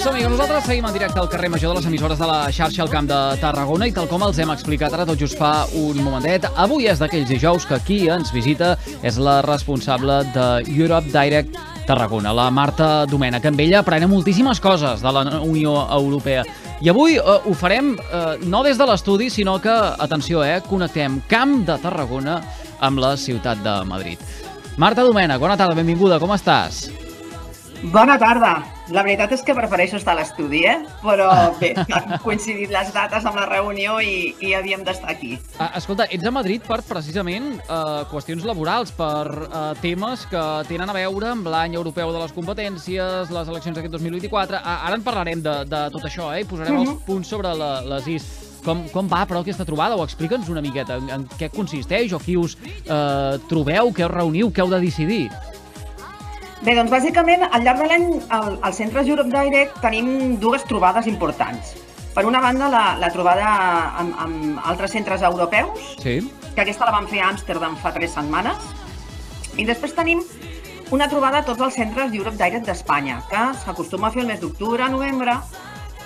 Som-hi, que nosaltres seguim en directe al carrer Major de les emissores de la xarxa al Camp de Tarragona i tal com els hem explicat ara tot just fa un momentet, avui és d'aquells dijous que qui ens visita és la responsable de Europe Direct Tarragona, la Marta Domena, que amb ella aprenem moltíssimes coses de la Unió Europea. I avui eh, ho farem eh, no des de l'estudi, sinó que, atenció, eh, connectem Camp de Tarragona amb la ciutat de Madrid. Marta Domena, bona tarda, benvinguda, com estàs? Bona tarda. La veritat és que prefereixo estar a l'estudi, eh? Però bé, han coincidit les dates amb la reunió i, i havíem d'estar aquí. Ah, escolta, ets a Madrid per precisament eh, qüestions laborals, per eh, temes que tenen a veure amb l'any europeu de les competències, les eleccions d'aquest 2024. Ah, ara en parlarem de, de tot això, eh? I posarem uh -huh. els punts sobre la, les is. Com, com va, però, aquesta trobada? O explica'ns una miqueta en, en què consisteix o qui us eh, trobeu, què us reuniu, què heu de decidir. Bé, doncs bàsicament al llarg de l'any al, al Centre Europe Direct tenim dues trobades importants. Per una banda, la, la trobada amb, amb altres centres europeus, Sí. que aquesta la vam fer a Amsterdam fa tres setmanes. I després tenim una trobada a tots els centres Europe Direct d'Espanya, que s'acostuma a fer el mes d'octubre, novembre,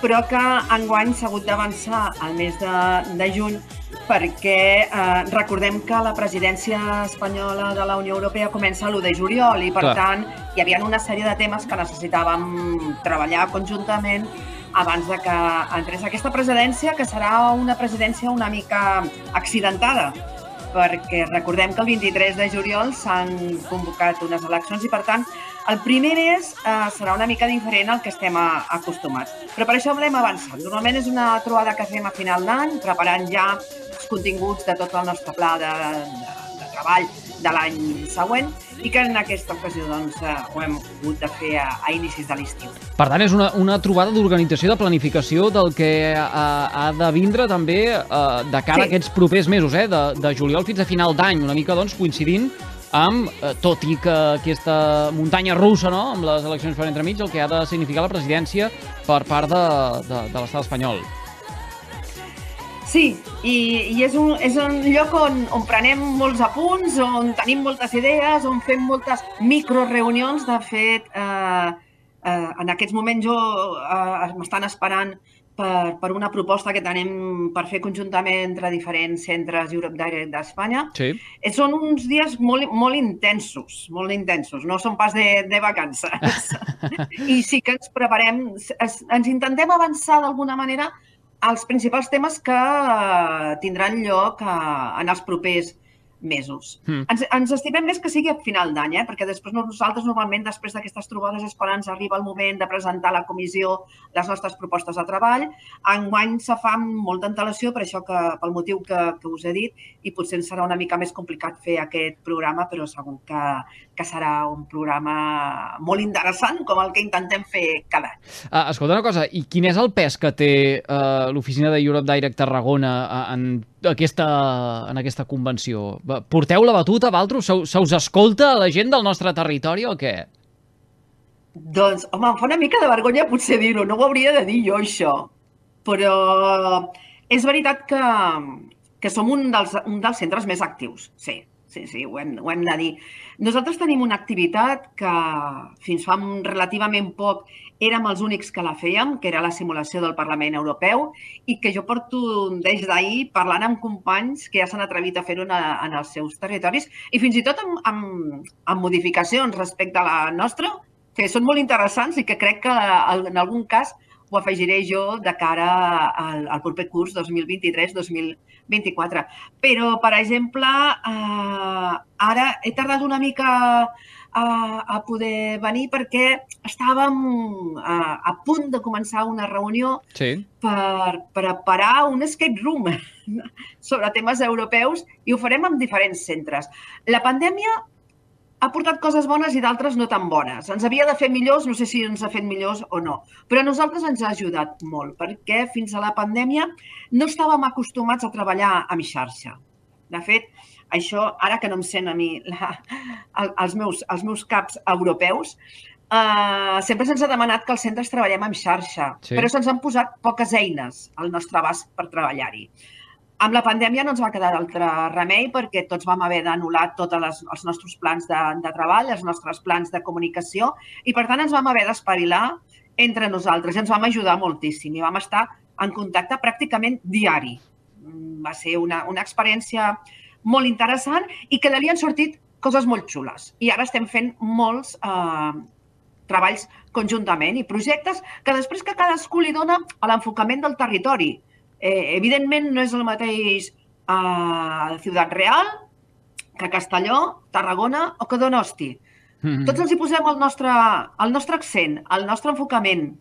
però que enguany s'ha hagut d'avançar al mes de, de juny perquè eh, recordem que la presidència espanyola de la Unió Europea comença l'1 de juliol i, per Clar. tant, hi havia una sèrie de temes que necessitàvem treballar conjuntament abans de que entrés aquesta presidència, que serà una presidència una mica accidentada, perquè recordem que el 23 de juliol s'han convocat unes eleccions i, per tant, el primer mes eh, serà una mica diferent al que estem a, acostumats. Però per això l'hem avançat. Normalment és una trobada que fem a final d'any, preparant ja els continguts de tot el nostre pla de, de, de treball de l'any següent i que en aquesta ocasió doncs, eh, ho hem hagut de fer a, a inicis de l'estiu. Per tant, és una, una trobada d'organització, de planificació del que ha, ha de vindre també eh, de cara Sí. a aquests propers mesos, eh, de, de juliol fins a final d'any, una mica doncs, coincidint amb, eh, tot i que aquesta muntanya russa, no?, amb les eleccions per entremig, el que ha de significar la presidència per part de, de, de l'estat espanyol. Sí, i, i és, un, és un lloc on, on prenem molts apunts, on tenim moltes idees, on fem moltes microreunions. De fet, eh, eh, en aquests moments jo eh, m'estan esperant per, per una proposta que tenim per fer conjuntament entre diferents centres Europe Direct d'Espanya. Sí. Eh, Són uns dies molt, molt intensos, molt intensos, no són pas de, de vacances. I sí que ens preparem, es, ens intentem avançar d'alguna manera als principals temes que eh, tindran lloc eh, en els propers mesos. Mm. Ens, ens estimem més que sigui a final d'any, eh? perquè després nosaltres normalment després d'aquestes trobades és quan ens arriba el moment de presentar a la comissió les nostres propostes de treball. Enguany se fa amb molta antelació, per això que pel motiu que, que us he dit, i potser serà una mica més complicat fer aquest programa, però segur que, que serà un programa molt interessant, com el que intentem fer cada any. Uh, escolta una cosa, i quin és el pes que té uh, l'oficina de Europe Direct Tarragona uh, en aquesta, en aquesta convenció? Porteu la batuta, Valtro? Se, se us escolta a la gent del nostre territori o què? Doncs, home, em fa una mica de vergonya potser dir-ho, no ho hauria de dir jo, això. Però és veritat que, que som un dels, un dels centres més actius, sí, sí, sí, ho hem, ho hem de dir. Nosaltres tenim una activitat que fins fa relativament poc érem els únics que la fèiem, que era la simulació del Parlament Europeu, i que jo porto des d'ahir parlant amb companys que ja s'han atrevit a fer-ho en, en els seus territoris, i fins i tot amb, amb, amb modificacions respecte a la nostra, que són molt interessants i que crec que en algun cas ho afegiré jo de cara al, al proper curs 2023-2024. Però, per exemple, eh, ara he tardat una mica a, a poder venir perquè estàvem a, a punt de començar una reunió Sí. per preparar un escape room sobre temes europeus i ho farem amb diferents centres. La pandèmia ha portat coses bones i d'altres no tan bones. Ens havia de fer millors, no sé si ens ha fet millors o no, però a nosaltres ens ha ajudat molt, perquè fins a la pandèmia no estàvem acostumats a treballar amb xarxa. De fet, això, ara que no em sent a mi la, el, els, meus, els meus caps europeus, Uh, sempre se'ns ha demanat que els centres treballem amb xarxa, Sí. però se'ns han posat poques eines al nostre abast per treballar-hi. Amb la pandèmia no ens va quedar d'altre remei perquè tots vam haver d'anul·lar tots els nostres plans de, de treball, els nostres plans de comunicació i per tant ens vam haver d'espavilar entre nosaltres. Ens vam ajudar moltíssim i vam estar en contacte pràcticament diari. Mm, Va ser una, una experiència molt interessant i que d'allí han sortit coses molt xules. I ara estem fent molts eh, treballs conjuntament i projectes que després que cadascú li dona a l'enfocament del territori. Eh, evidentment no és el mateix a Ciutat Real que Castelló, Tarragona o que Donosti. Mm -hmm. Tots els hi posem el nostre, el nostre accent, el nostre enfocament,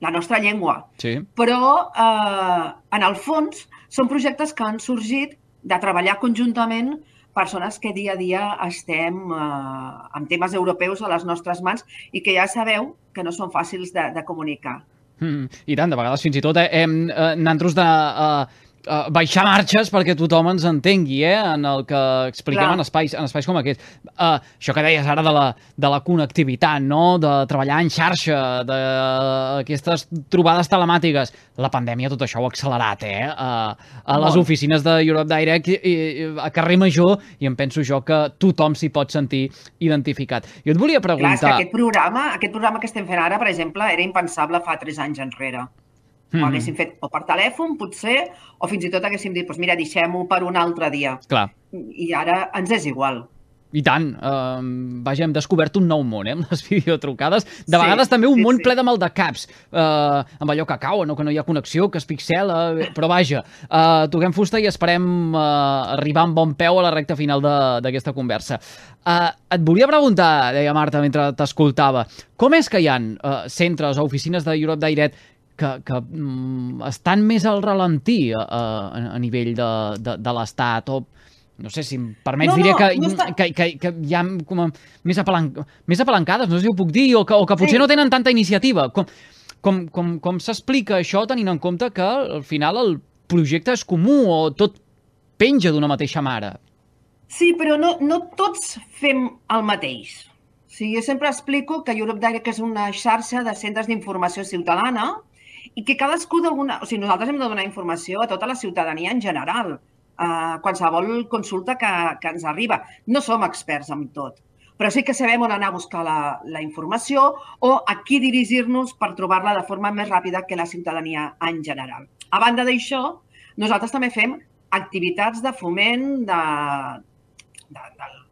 la nostra llengua. Sí. Però, eh, en el fons, són projectes que han sorgit de treballar conjuntament persones que dia a dia estem eh, amb temes europeus a les nostres mans i que ja sabeu que no són fàcils de, de comunicar. Mm, I tant, de vegades fins i tot eh, hem eh, nosaltres de... Eh, uh, baixar marxes perquè tothom ens entengui, eh? en el que expliquem Clar. en espais, en espais com aquest. Uh, això que deies ara de la, de la connectivitat, no? de treballar en xarxa, d'aquestes trobades telemàtiques. La pandèmia tot això ho ha accelerat, eh? Uh, a les Molt. oficines de Europe Direct i, i, a carrer Major, i em penso jo que tothom s'hi pot sentir identificat. Jo et volia Clar, és que preguntar... aquest programa, aquest programa que estem fent ara, per exemple, era impensable fa tres anys enrere. Ho Mhm. haguéssim fet o per telèfon, potser, o fins i tot haguéssim dit, doncs mira, deixem-ho per un altre dia. Clar, I ara ens és igual. I tant, uh, vaja, hem descobert un nou món, eh, amb les videotrucades. De Sí, vegades també un sí, món sí. ple de maldecaps, uh, amb allò que cauen o que no hi ha connexió, que es pixela, eh, però vaja, uh, toquem fusta i esperem uh, arribar amb bon peu a la recta final de- d'aquesta conversa. Uh, et volia preguntar, deia Marta mentre t'escoltava, com és que hi ha uh, centres o oficines de Europe Direct que, que mm, estan més al ralentí uh, a, a nivell de, de, de l'Estat o no sé si em permets, No, diria no, que, no està- que, que, que hi ha com a, més, apalan més apalancades, no sé si ho puc dir, o que, o que potser Sí. no tenen tanta iniciativa. Com, com, com, com s'explica això tenint en compte que al final el projecte és comú o tot penja d'una mateixa mare? Sí, però no, no tots fem el mateix. O sigui, jo sempre explico que Europe Direct és una xarxa de centres d'informació ciutadana i que cadascú d'alguna... O sigui, nosaltres hem de donar informació a tota la ciutadania en general, a qualsevol consulta que, que ens arriba. No som experts en tot, però sí que sabem on anar a buscar la, la informació o a qui dirigir-nos per trobar-la de forma més ràpida que la ciutadania en general. A banda d'això, nosaltres també fem activitats de foment de, de,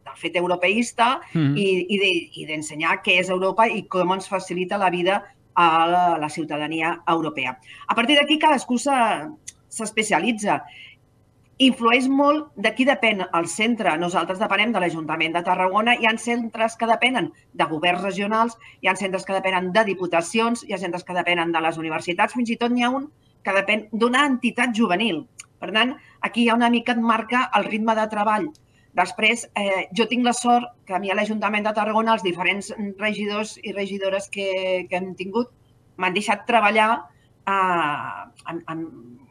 del fet europeista Mm. i, i de- i d'ensenyar què és Europa i com ens facilita la vida a la, ciutadania europea. A partir d'aquí, cadascú se- s'especialitza. Influeix molt de qui depèn el centre. Nosaltres depenem de l'Ajuntament de Tarragona. Hi ha centres que depenen de governs regionals, hi ha centres que depenen de diputacions, hi ha centres que depenen de les universitats, fins i tot n'hi ha un que depèn d'una entitat juvenil. Per tant, aquí hi ha una mica et marca el ritme de treball. Després, eh, jo tinc la sort que a mi a l'Ajuntament de Tarragona els diferents regidors i regidores que, que hem tingut m'han deixat treballar eh, en, en,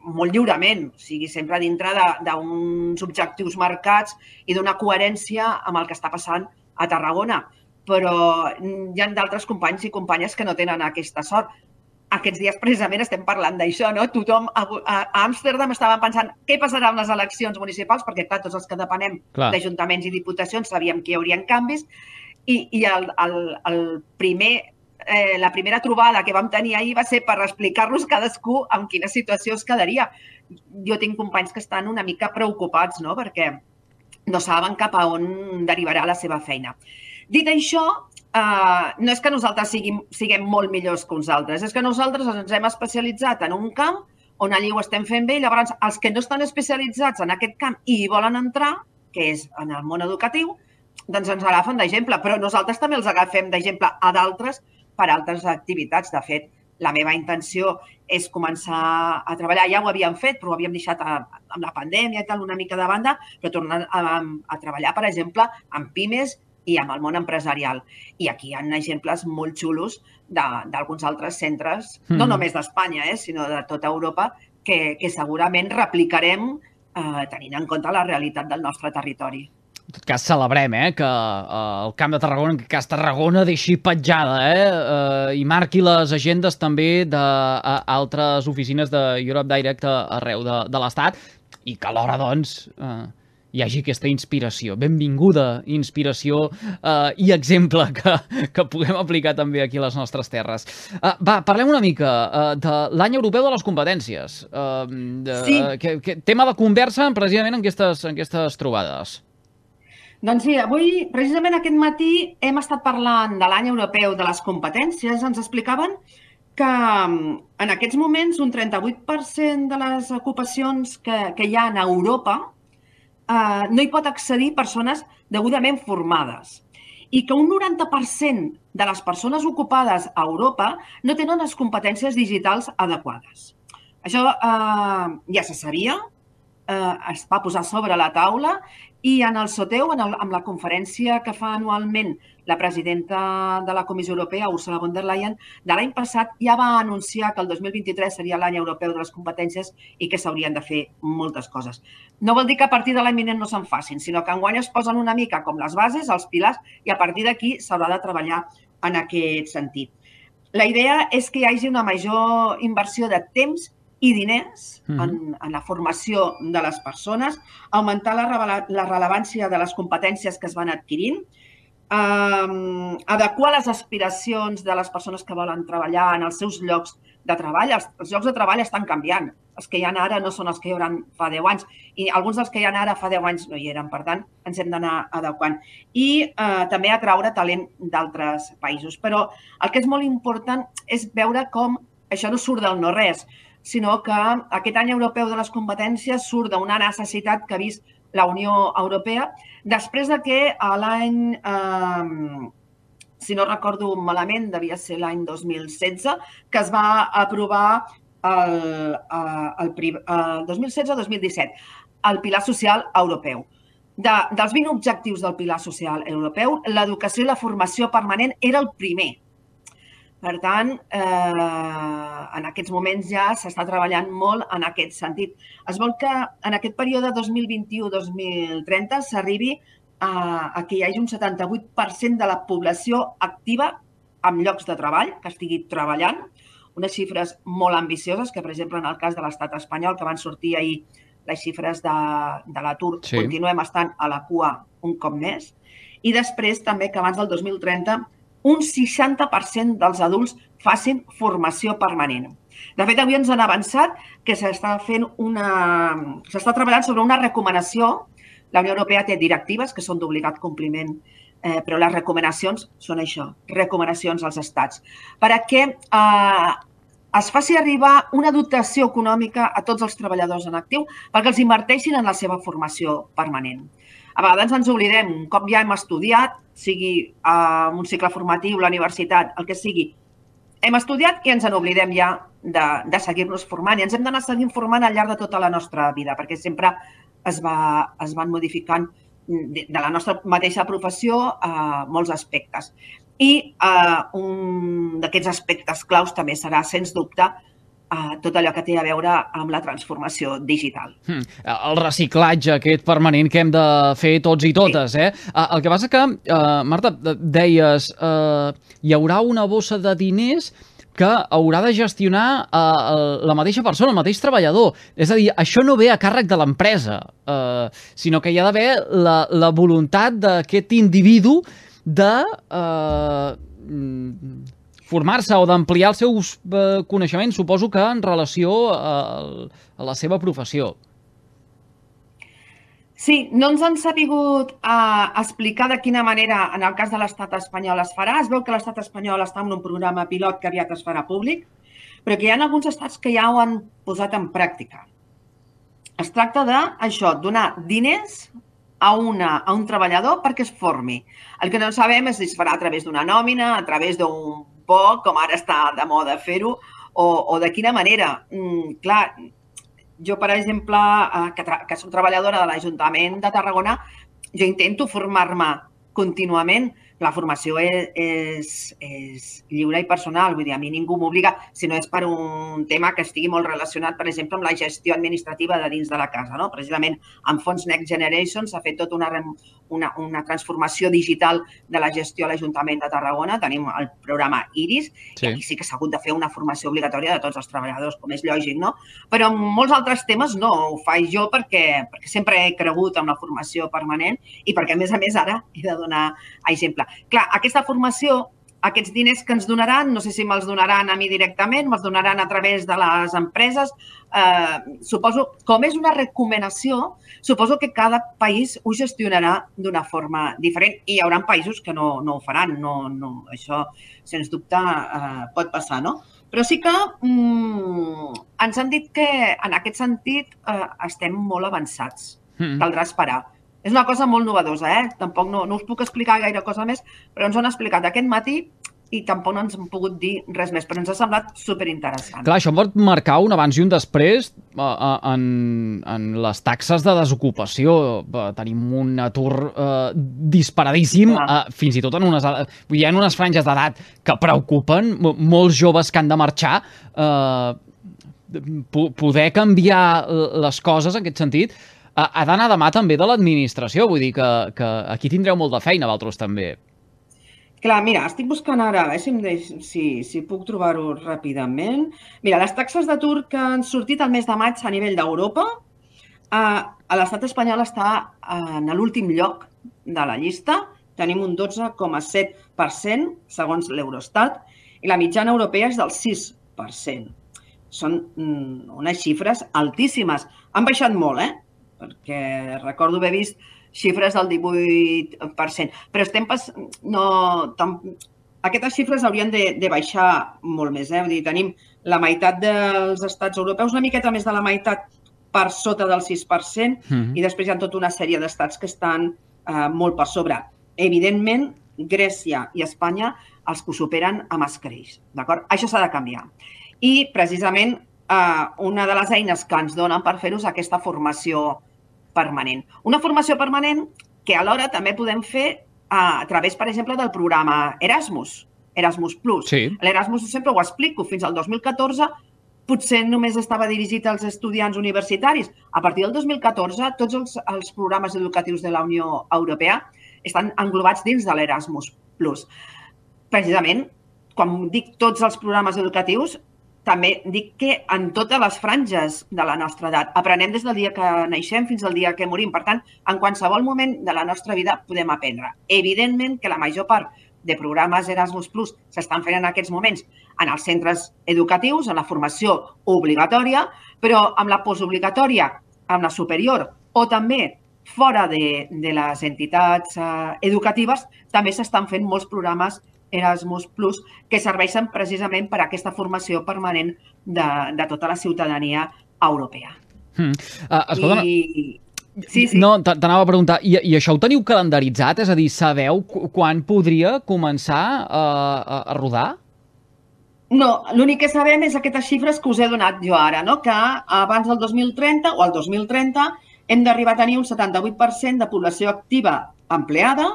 molt lliurement, o sigui, sempre dintre d'uns objectius marcats i d'una coherència amb el que està passant a Tarragona. Però hi ha d'altres companys i companyes que no tenen aquesta sort. Aquests dies precisament estem parlant d'això, no? Tothom a, a Amsterdam estava pensant què passarà amb les eleccions municipals, perquè clar, tots els que depenem d'ajuntaments i diputacions sabíem que hi haurien canvis i, i el, el, el primer, eh, la primera trobada que vam tenir ahir va ser per explicar-nos cadascú en quina situació es quedaria. Jo tinc companys que estan una mica preocupats, no?, perquè no saben cap a on derivarà la seva feina. Dit això, eh, no és que nosaltres siguin, siguem molt millors que uns altres, és que nosaltres ens hem especialitzat en un camp on allí ho estem fent bé i llavors els que no estan especialitzats en aquest camp i hi volen entrar, que és en el món educatiu, doncs ens agafen d'exemple, però nosaltres també els agafem d'exemple a d'altres per altres activitats. De fet, la meva intenció és començar a treballar, ja ho havíem fet, però ho havíem deixat a, amb la pandèmia i tal una mica de banda, però tornar a, a treballar, per exemple, amb pimes i amb el món empresarial. I aquí hi ha exemples molt xulos d'alguns altres centres, no Mhm. només d'Espanya, eh, sinó de tota Europa, que, que segurament replicarem eh, tenint en compte la realitat del nostre territori. En tot cas, celebrem eh, que eh, el Camp de Tarragona, en aquest cas Tarragona, deixi petjada eh, eh, i marqui les agendes també d'altres oficines de Europe Direct a- arreu de, de l'Estat i que alhora, doncs, eh, hi hagi aquesta inspiració. Benvinguda inspiració eh, i exemple que, que puguem aplicar també aquí a les nostres terres. Uh, va, parlem una mica uh, de l'any europeu de les competències. Uh, de, sí. que, que, tema de conversa precisament en aquestes, en aquestes trobades. Doncs sí, avui, precisament aquest matí, hem estat parlant de l'any europeu de les competències. Ens explicaven que mm, en aquests moments un 38% de les ocupacions que, que hi ha a Europa eh, no hi pot accedir persones degudament formades i que un 90% de les persones ocupades a Europa no tenen les competències digitals adequades. Això eh, ja se sabia, eh, es va posar sobre la taula i en el Soteu, en el, amb la conferència que fa anualment la presidenta de la Comissió Europea, Ursula von der Leyen, de l'any passat ja va anunciar que el 2023 seria l'any europeu de les competències i que s'haurien de fer moltes coses. No vol dir que a partir de l'any vinent no se'n facin, sinó que enguany es posen una mica com les bases, els pilars, i a partir d'aquí s'haurà de treballar en aquest sentit. La idea és que hi hagi una major inversió de temps i diners en, en la formació de les persones, augmentar la, la rellevància de les competències que es van adquirint, eh, adequar les aspiracions de les persones que volen treballar en els seus llocs de treball. Els, els llocs de treball estan canviant. Els que hi ha ara no són els que hi haurà fa 10 anys i alguns dels que hi ha ara fa 10 anys no hi eren. Per tant, ens hem d'anar adequant. I eh, també atraure talent d'altres països. Però el que és molt important és veure com això no surt del no-res sinó que aquest any europeu de les competències surt d'una necessitat que ha vist la Unió Europea després de que l'any, eh, si no recordo malament, devia ser l'any 2016, que es va aprovar el, el, el, el 2016-2017, el Pilar Social Europeu. De, dels 20 objectius del Pilar Social Europeu, l'educació i la formació permanent era el primer per tant, eh, en aquests moments ja s'està treballant molt en aquest sentit. Es vol que en aquest període 2021-2030 s'arribi a, a que hi hagi un 78% de la població activa amb llocs de treball, que estigui treballant, unes xifres molt ambicioses, que per exemple en el cas de l'estat espanyol, que van sortir ahir les xifres de, de l'atur, sí. continuem estant a la cua un cop més, i després també que abans del 2030 un 60% dels adults facin formació permanent. De fet, avui ens han avançat que s'està fent una... s'està treballant sobre una recomanació. La Unió Europea té directives que són d'obligat compliment, eh, però les recomanacions són això, recomanacions als estats, perquè eh, es faci arribar una dotació econòmica a tots els treballadors en actiu perquè els inverteixin en la seva formació permanent. A vegades ens oblidem, un cop ja hem estudiat, sigui uh, un cicle formatiu, la universitat, el que sigui, hem estudiat i ens en oblidem ja de, de seguir-nos formant i ens hem d'anar seguint formant al llarg de tota la nostra vida perquè sempre es, va, es van modificant de, la nostra mateixa professió a uh, molts aspectes. I uh, un d'aquests aspectes claus també serà, sens dubte, a tot allò que té a veure amb la transformació digital. Hmm. El reciclatge aquest permanent que hem de fer tots i totes, sí. eh? El que passa que, uh, Marta, deies, uh, hi haurà una bossa de diners que haurà de gestionar uh, la mateixa persona, el mateix treballador. És a dir, això no ve a càrrec de l'empresa, uh, sinó que hi ha d'haver la, la voluntat d'aquest individu de uh, formar-se o d'ampliar els seus eh, coneixements, suposo que en relació a, a la seva professió. Sí, no ens han sabut uh, explicar de quina manera, en el cas de l'estat espanyol, es farà. Es veu que l'estat espanyol està en un programa pilot que aviat es farà públic, però que hi ha alguns estats que ja ho han posat en pràctica. Es tracta d'això, donar diners a, una, a un treballador perquè es formi. El que no sabem és si es farà a través d'una nòmina, a través d'un poc, com ara està de moda fer-ho, o, o de quina manera. Mm, clar, jo, per exemple, eh, que, que soc treballadora de l'Ajuntament de Tarragona, jo intento formar-me contínuament, la formació és, és, és lliure i personal, vull dir, a mi ningú m'obliga, si no és per un tema que estigui molt relacionat, per exemple, amb la gestió administrativa de dins de la casa. No? Precisament amb Fons Next Generation s'ha fet tota una, una, una transformació digital de la gestió a l'Ajuntament de Tarragona. Tenim el programa Iris, sí. i aquí sí que s'ha hagut de fer una formació obligatòria de tots els treballadors, com és lògic, no? Però en molts altres temes no, ho faig jo perquè, perquè sempre he cregut en la formació permanent i perquè, a més a més, ara he de donar exemple. Clar, aquesta formació aquests diners que ens donaran, no sé si me'ls donaran a mi directament, me'ls donaran a través de les empreses. Eh, suposo, com és una recomanació, suposo que cada país ho gestionarà d'una forma diferent i hi haurà països que no, no ho faran. No, no, això, sens dubte, eh, pot passar, no? Però sí que mm, ens han dit que en aquest sentit eh, estem molt avançats. Mm. Caldrà esperar. És una cosa molt novedosa, eh? Tampoc no, no us puc explicar gaire cosa més, però ens ho han explicat aquest matí i tampoc no ens han pogut dir res més, però ens ha semblat superinteressant. Clar, això pot marcar un abans i un després en, en les taxes de desocupació. Tenim un atur eh, disparadíssim, eh, fins i tot en unes, hi ha unes franges d'edat que preocupen, molts joves que han de marxar, eh, poder canviar les coses en aquest sentit ha d'anar de mà també de l'administració, vull dir que, que aquí tindreu molt de feina, vosaltres també. Clar, mira, estic buscant ara, a veure si, si, si puc trobar-ho ràpidament. Mira, les taxes d'atur que han sortit el mes de maig a nivell d'Europa, eh, a l'estat espanyol està en l'últim lloc de la llista, tenim un 12,7% segons l'Eurostat i la mitjana europea és del 6%. Són mm, unes xifres altíssimes. Han baixat molt, eh? Perquè recordo haver vist xifres del 18%, però estem pas... no, tam... aquestes xifres haurien de, de baixar molt més. Eh? Vull dir, tenim la meitat dels estats europeus, una miqueta més de la meitat per sota del 6%, mm -hmm. i després hi ha tota una sèrie d'estats que estan eh, molt per sobre. Evidentment, Grècia i Espanya els que ho superen amb escreix. D'acord? Això s'ha de canviar. I, precisament, eh, una de les eines que ens donen per fer-ho és aquesta formació permanent. Una formació permanent que alhora també podem fer a, través, per exemple, del programa Erasmus, Erasmus Plus. Sí. L'Erasmus sempre ho explico, fins al 2014 potser només estava dirigit als estudiants universitaris. A partir del 2014, tots els, els programes educatius de la Unió Europea estan englobats dins de l'Erasmus Plus. Precisament, quan dic tots els programes educatius, també dic que en totes les franges de la nostra edat. Aprenem des del dia que naixem fins al dia que morim. Per tant, en qualsevol moment de la nostra vida podem aprendre. Evidentment que la major part de programes Erasmus Plus s'estan fent en aquests moments en els centres educatius, en la formació obligatòria, però amb la postobligatòria, amb la superior o també fora de, de les entitats eh, educatives, també s'estan fent molts programes Erasmus Plus, que serveixen precisament per a aquesta formació permanent de, de tota la ciutadania europea. Hmm. Uh, escolta, I... Sí, sí. No, t'anava a preguntar, I, i això ho teniu calendaritzat? És a dir, sabeu quan podria començar a, a, a rodar? No, l'únic que sabem és aquestes xifres que us he donat jo ara, no? que abans del 2030 o el 2030 hem d'arribar a tenir un 78% de població activa empleada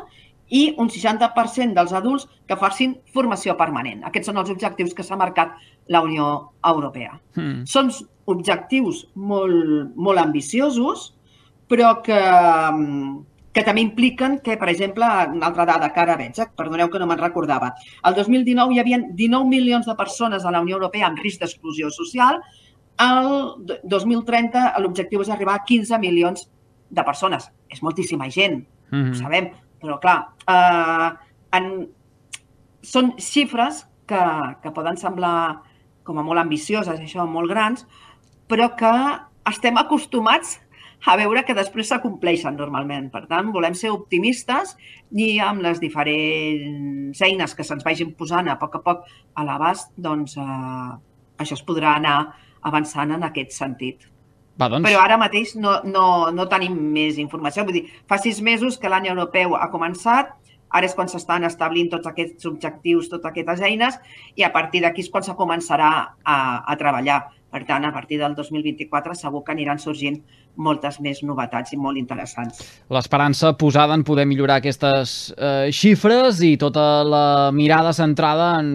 i un 60% dels adults que facin formació permanent. Aquests són els objectius que s'ha marcat la Unió Europea. Mm. Són objectius molt, molt ambiciosos, però que, que també impliquen que, per exemple, una altra dada que ara veig, eh? perdoneu que no me'n recordava, el 2019 hi havia 19 milions de persones a la Unió Europea amb risc d'exclusió social, el 2030 l'objectiu és arribar a 15 milions de persones. És moltíssima gent, mm -hmm. ho sabem, però, clar, eh, en, són xifres que, que poden semblar com a molt ambicioses, això, molt grans, però que estem acostumats a veure que després s'acompleixen normalment. Per tant, volem ser optimistes i amb les diferents eines que se'ns vagin posant a poc a poc a l'abast, doncs eh, això es podrà anar avançant en aquest sentit. Va, doncs... Però ara mateix no, no, no tenim més informació. Vull dir, fa sis mesos que l'any europeu ha començat, ara és quan s'estan establint tots aquests objectius, totes aquestes eines, i a partir d'aquí és quan se començarà a, a treballar. Per tant, a partir del 2024 segur que aniran sorgint moltes més novetats i molt interessants. L'esperança posada en poder millorar aquestes eh, xifres i tota la mirada centrada en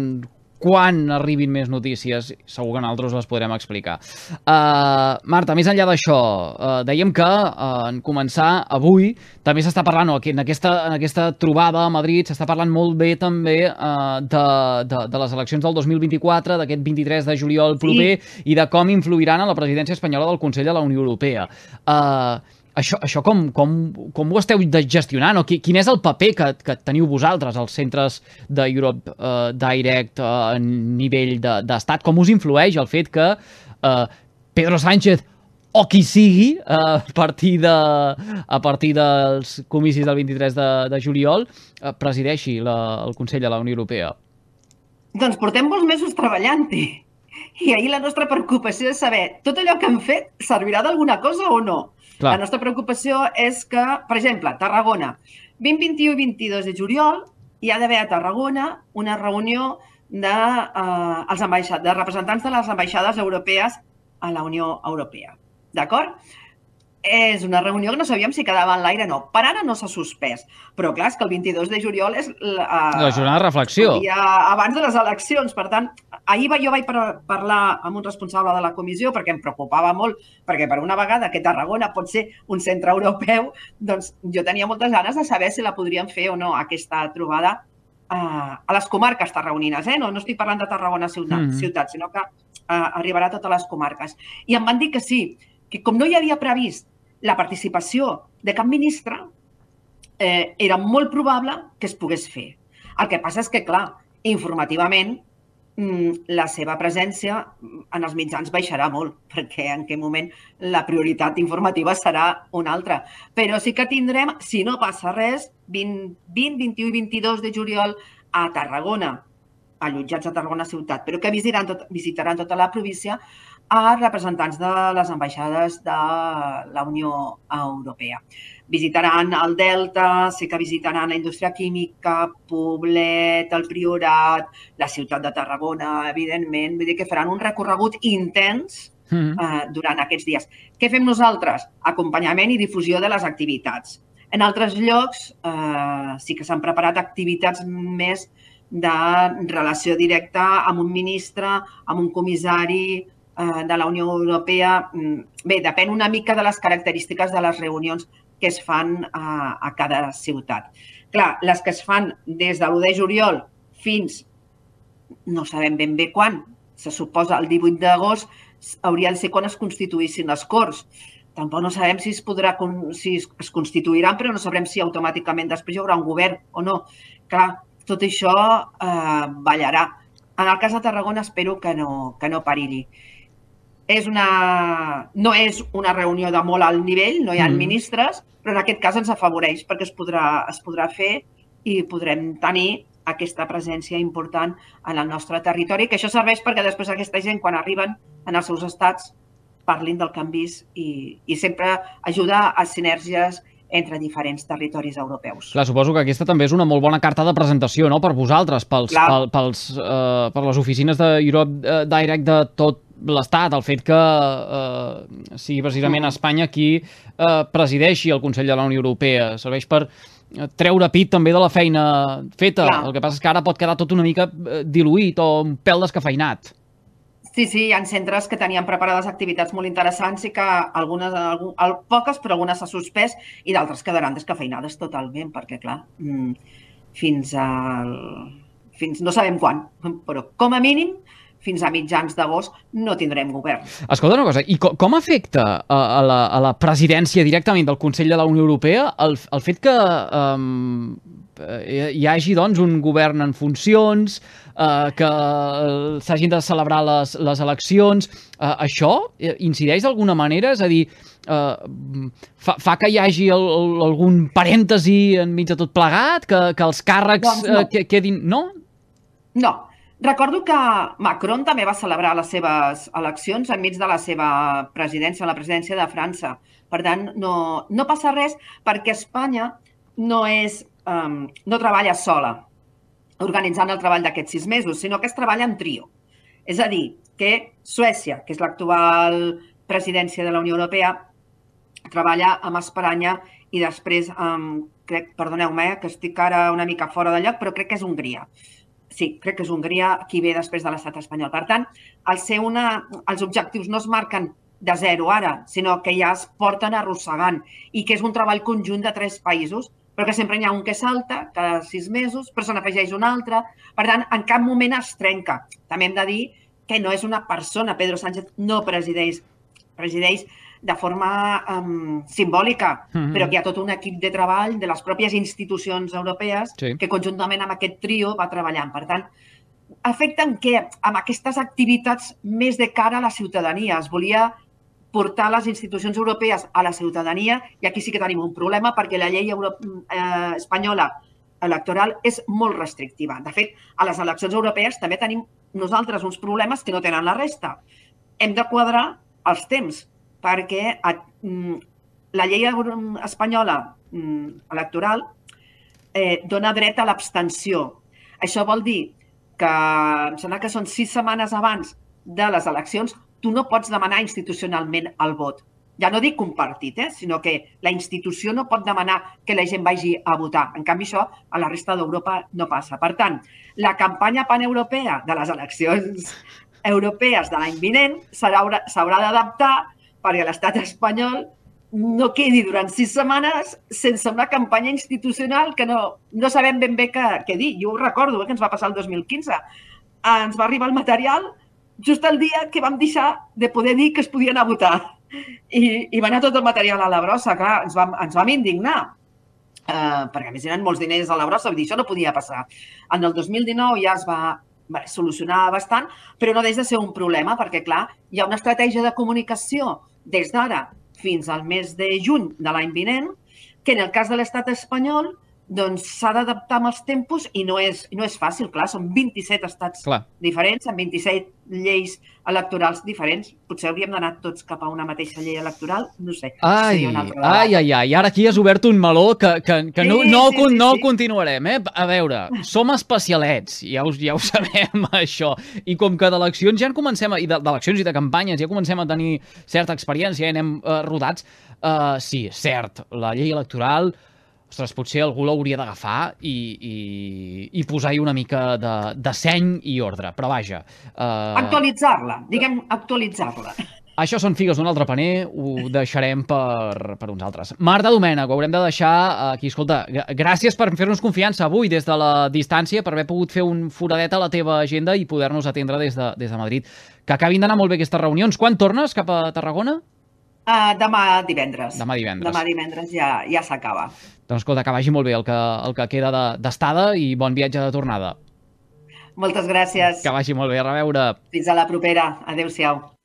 quan arribin més notícies, segur que nosaltres les podrem explicar. Uh, Marta, més enllà d'això, uh, dèiem que uh, en començar avui també s'està parlant, no, en, aquesta, en aquesta trobada a Madrid, s'està parlant molt bé també uh, de, de, de les eleccions del 2024, d'aquest 23 de juliol proper, sí. i de com influiran en la presidència espanyola del Consell de la Unió Europea. Uh, això, això com, com, com ho esteu gestionant? O quin és el paper que, que teniu vosaltres als centres d'Europe uh, Direct uh, a nivell d'estat? De, com us influeix el fet que uh, Pedro Sánchez o qui sigui, a, partir de, a partir dels comicis del 23 de, de juliol, presideixi la, el Consell de la Unió Europea? Doncs portem molts mesos treballant-hi. I ahir la nostra preocupació és saber tot allò que hem fet servirà d'alguna cosa o no. Clar. La nostra preocupació és que, per exemple, Tarragona, 20, 21 i 22 de juliol hi ha d'haver a Tarragona una reunió de, eh, els de representants de les ambaixades europees a la Unió Europea. D'acord? És una reunió que no sabíem si quedava en l'aire o no. Per ara no s'ha suspès, però clar, és que el 22 de juliol és... La, la jornada de reflexió. Ja, abans de les eleccions, per tant, ahir jo vaig parlar amb un responsable de la comissió perquè em preocupava molt, perquè per una vegada que Tarragona pot ser un centre europeu, doncs jo tenia moltes ganes de saber si la podríem fer o no, aquesta trobada uh, a les comarques tarragonines. Eh? No, no estic parlant de Tarragona ciutat, mm -hmm. ciutat sinó que uh, arribarà a totes les comarques. I em van dir que sí, que com no hi havia previst la participació de cap ministre, eh, era molt probable que es pogués fer. El que passa és que, clar, informativament mm, la seva presència en els mitjans baixarà molt, perquè en aquell moment la prioritat informativa serà una altra. Però sí que tindrem, si no passa res, 20, 20 21 i 22 de juliol a Tarragona, allotjats a Tarragona ciutat, però que visitaran, tot, visitaran tota la província, a representants de les ambaixades de la Unió Europea. Visitaran el Delta, sé que visitaran la indústria química, Poblet, el Priorat, la ciutat de Tarragona, evidentment. Vull dir que faran un recorregut intens mm. eh, durant aquests dies. Què fem nosaltres? Acompanyament i difusió de les activitats. En altres llocs eh, sí que s'han preparat activitats més de relació directa amb un ministre, amb un comissari, Eh, de la Unió Europea, mm, bé, depèn una mica de les característiques de les reunions que es fan a, a cada ciutat. Clar, les que es fan des de l'1 de juliol fins, no sabem ben bé quan, se suposa el 18 d'agost, hauria de ser quan es constituïssin les Corts. Tampoc no sabem si es, podrà, si es constituiran, però no sabrem si automàticament després hi haurà un govern o no. Clar, tot això eh, ballarà. En el cas de Tarragona espero que no, que no perilli és una, no és una reunió de molt alt nivell, no hi ha mm. ministres, però en aquest cas ens afavoreix perquè es podrà, es podrà fer i podrem tenir aquesta presència important en el nostre territori, que això serveix perquè després aquesta gent, quan arriben en els seus estats, parlin del canvis i, i sempre ajuda a sinergies entre diferents territoris europeus. Clar, suposo que aquesta també és una molt bona carta de presentació no? per vosaltres, pels, pel, pels, uh, per les oficines d'Europe uh, Direct de tot l'Estat, el fet que uh, sigui precisament Espanya qui uh, presideixi el Consell de la Unió Europea. Serveix per treure pit també de la feina feta. Clar. El que passa és que ara pot quedar tot una mica diluït o un pèl descafeinat. Sí, sí, hi ha centres que tenien preparades activitats molt interessants i que algunes, algun, poques, però algunes s'ha suspès i d'altres quedaran descafeinades totalment, perquè, clar, mm, fins al... fins no sabem quan, però com a mínim fins a mitjans d'agost no tindrem govern. Escolta una cosa, i com, com afecta a, a, la, a la presidència directament del Consell de la Unió Europea el, el fet que um, hi hagi doncs, un govern en funcions, eh, que eh, s'hagin de celebrar les, les eleccions. Eh, això incideix d'alguna manera? És a dir, eh, fa, fa que hi hagi el, el, algun parèntesi enmig de tot plegat? Que, que els càrrecs doncs no. eh, quedin... No? No. Recordo que Macron també va celebrar les seves eleccions enmig de la seva presidència, la presidència de França. Per tant, no, no passa res perquè Espanya no és um, no treballa sola organitzant el treball d'aquests sis mesos, sinó que es treballa en trio. És a dir, que Suècia, que és l'actual presidència de la Unió Europea, treballa amb Espanya i després, um, crec, perdoneu-me, eh, que estic ara una mica fora de lloc, però crec que és Hongria. Sí, crec que és Hongria qui ve després de l'estat espanyol. Per tant, el ser una, els objectius no es marquen de zero ara, sinó que ja es porten arrossegant i que és un treball conjunt de tres països, però que sempre hi ha un que salta cada sis mesos, però se n'afegeix un altre. Per tant, en cap moment es trenca. També hem de dir que no és una persona, Pedro Sánchez no presideix, presideix de forma um, simbòlica, mm -hmm. però que hi ha tot un equip de treball de les pròpies institucions europees sí. que conjuntament amb aquest trio va treballant. Per tant, afecten què? Amb aquestes activitats més de cara a la ciutadania. Es volia portar les institucions europees a la ciutadania i aquí sí que tenim un problema perquè la llei euro, eh, espanyola electoral és molt restrictiva. De fet, a les eleccions europees també tenim nosaltres uns problemes que no tenen la resta. Hem de quadrar els temps perquè a, mm, la llei espanyola mm, electoral eh, dona dret a l'abstenció. Això vol dir que em sembla que són sis setmanes abans de les eleccions tu no pots demanar institucionalment el vot. Ja no dic compartit, eh? sinó que la institució no pot demanar que la gent vagi a votar. En canvi, això a la resta d'Europa no passa. Per tant, la campanya paneuropea de les eleccions europees de l'any vinent s'haurà d'adaptar perquè l'estat espanyol no quedi durant sis setmanes sense una campanya institucional que no, no sabem ben bé què, què dir. Jo ho recordo, eh, que ens va passar el 2015. Ens va arribar el material just el dia que vam deixar de poder dir que es podia anar a votar. I, i va anar tot el material a la brossa, clar, ens vam, ens vam indignar. Uh, perquè a més eren molts diners a la brossa, vull dir, això no podia passar. En el 2019 ja es va, va solucionar bastant, però no deixa de ser un problema, perquè, clar, hi ha una estratègia de comunicació des d'ara fins al mes de juny de l'any vinent, que en el cas de l'estat espanyol doncs s'ha d'adaptar amb els tempos i no és, no és fàcil, clar, són 27 estats clar. diferents, amb 27 lleis electorals diferents. Potser hauríem d'anar tots cap a una mateixa llei electoral, no sé. Ai, ai, ai, ai, ara aquí has obert un meló que, que, que sí, no, no, sí, sí, no sí. continuarem, eh? A veure, som especialets, ja ho, ja ho sabem, això, i com que d'eleccions ja en comencem, a, i d'eleccions i de campanyes ja comencem a tenir certa experiència, ja anem uh, rodats, uh, sí, cert, la llei electoral ostres, potser algú l'hauria d'agafar i, i, i posar-hi una mica de, de seny i ordre, però vaja... Uh... Actualitzar-la, diguem actualitzar-la. Això són figues d'un altre paner, ho deixarem per, per uns altres. Marta Domènech, ho haurem de deixar aquí. Escolta, gràcies per fer-nos confiança avui des de la distància, per haver pogut fer un foradet a la teva agenda i poder-nos atendre des de, des de Madrid. Que acabin d'anar molt bé aquestes reunions. Quan tornes cap a Tarragona? Uh, demà divendres. Demà divendres. Demà divendres ja, ja s'acaba. Doncs escolta, que vagi molt bé el que, el que queda d'estada de, i bon viatge de tornada. Moltes gràcies. Que vagi molt bé, a reveure. Fins a la propera. Adéu-siau.